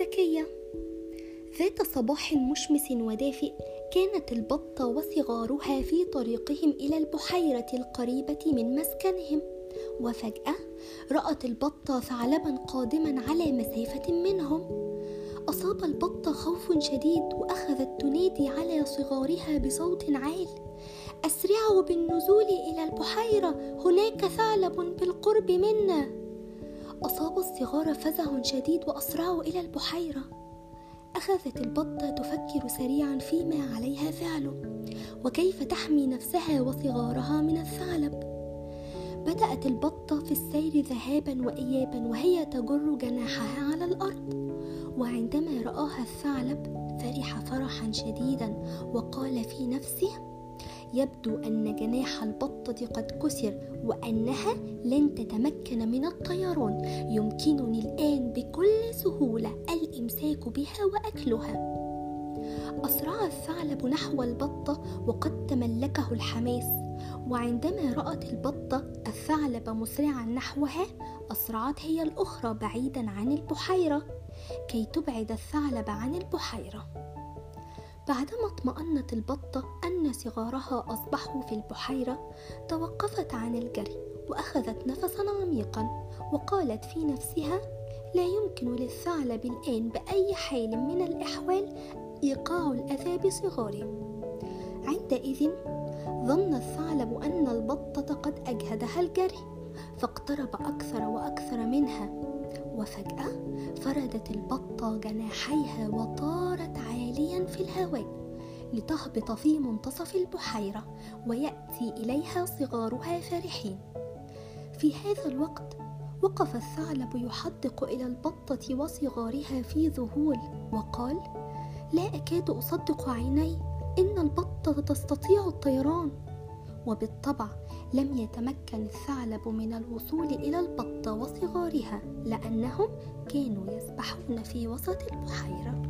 ذكية ذات صباح مشمس ودافئ كانت البطة وصغارها في طريقهم إلى البحيرة القريبة من مسكنهم وفجأة رأت البطة ثعلبا قادما على مسافة منهم. أصاب البطة خوف شديد وأخذت تنادي على صغارها بصوت عال. أسرعوا بالنزول إلى البحيرة هناك ثعلب بالقرب منا. أصاب الصغار فزع شديد وأسرعوا إلى البحيرة. أخذت البطة تفكر سريعا فيما عليها فعله وكيف تحمي نفسها وصغارها من الثعلب. بدأت البطة في السير ذهابا وإيابا وهي تجر جناحها على الأرض. وعندما رآها الثعلب فرح فرحا شديدا وقال في نفسه يبدو أن جناح البطة قد كسر وأنها لن تتمكن من الطيران. يمكنني الآن بكل سهولة الإمساك بها وأكلها. أسرع الثعلب نحو البطة وقد تملكه الحماس. وعندما رأت البطة الثعلب مسرعا نحوها أسرعت هي الأخرى بعيدا عن البحيرة كي تبعد الثعلب عن البحيرة. بعدما اطمأنت البطة أن صغارها أصبحوا في البحيرة توقفت عن الجري وأخذت نفسا عميقا وقالت في نفسها لا يمكن للثعلب الآن بأي حال من الأحوال إيقاع الأذى بصغاره عندئذ ظن الثعلب أن البطة قد أجهدها الجري فاقترب أكثر وأكثر منها. وفجأة فردت البطة جناحيها وطارت عاليا في الهواء لتهبط في منتصف البحيرة ويأتي إليها صغارها فرحين. في هذا الوقت وقف الثعلب يحدق إلى البطة وصغارها في ذهول وقال لا أكاد أصدق عيني إن البطة تستطيع الطيران. وبالطبع لم يتمكن الثعلب من الوصول إلى البطة وصغارها لأنهم كانوا يسبحون في وسط البحيرة.